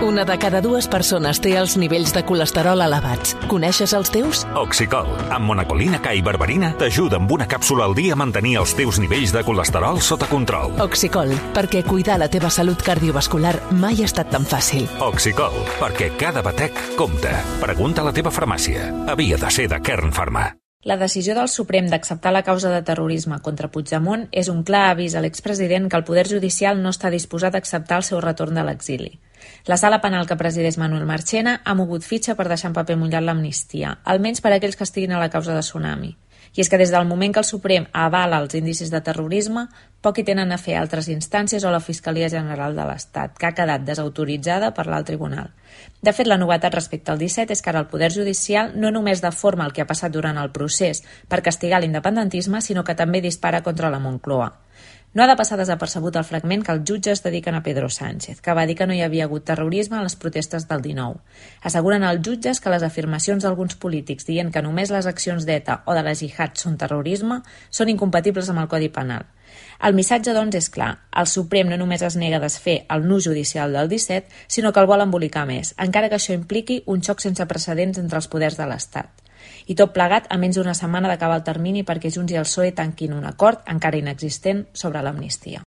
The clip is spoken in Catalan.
Una de cada dues persones té els nivells de colesterol elevats. Coneixes els teus? Oxicol, amb monacolina K i berberina, t'ajuda amb una càpsula al dia a mantenir els teus nivells de colesterol sota control. Oxicol, perquè cuidar la teva salut cardiovascular mai ha estat tan fàcil. Oxicol, perquè cada batec compta. Pregunta a la teva farmàcia. Havia de ser de Kern Pharma. La decisió del Suprem d'acceptar la causa de terrorisme contra Puigdemont és un clar avís a l'expresident que el Poder Judicial no està disposat a acceptar el seu retorn de l'exili. La sala penal que presideix Manuel Marchena ha mogut fitxa per deixar en paper mullat l'amnistia, almenys per a aquells que estiguin a la causa de Tsunami. I és que des del moment que el Suprem avala els índices de terrorisme, poc hi tenen a fer altres instàncies o la Fiscalia General de l'Estat, que ha quedat desautoritzada per l'alt tribunal. De fet, la novetat respecte al 17 és que ara el Poder Judicial no només deforma el que ha passat durant el procés per castigar l'independentisme, sinó que també dispara contra la Moncloa. No ha de passar desapercebut el fragment que els jutges dediquen a Pedro Sánchez, que va dir que no hi havia hagut terrorisme a les protestes del 19. Asseguren els jutges que les afirmacions d'alguns polítics dient que només les accions d'ETA o de la jihad són terrorisme són incompatibles amb el Codi Penal. El missatge, doncs, és clar. El Suprem no només es nega a desfer el nus judicial del 17, sinó que el vol embolicar més, encara que això impliqui un xoc sense precedents entre els poders de l'Estat. I tot plegat a menys d'una setmana d'acabar el termini perquè Junts i el PSOE tanquin un acord, encara inexistent, sobre l'amnistia.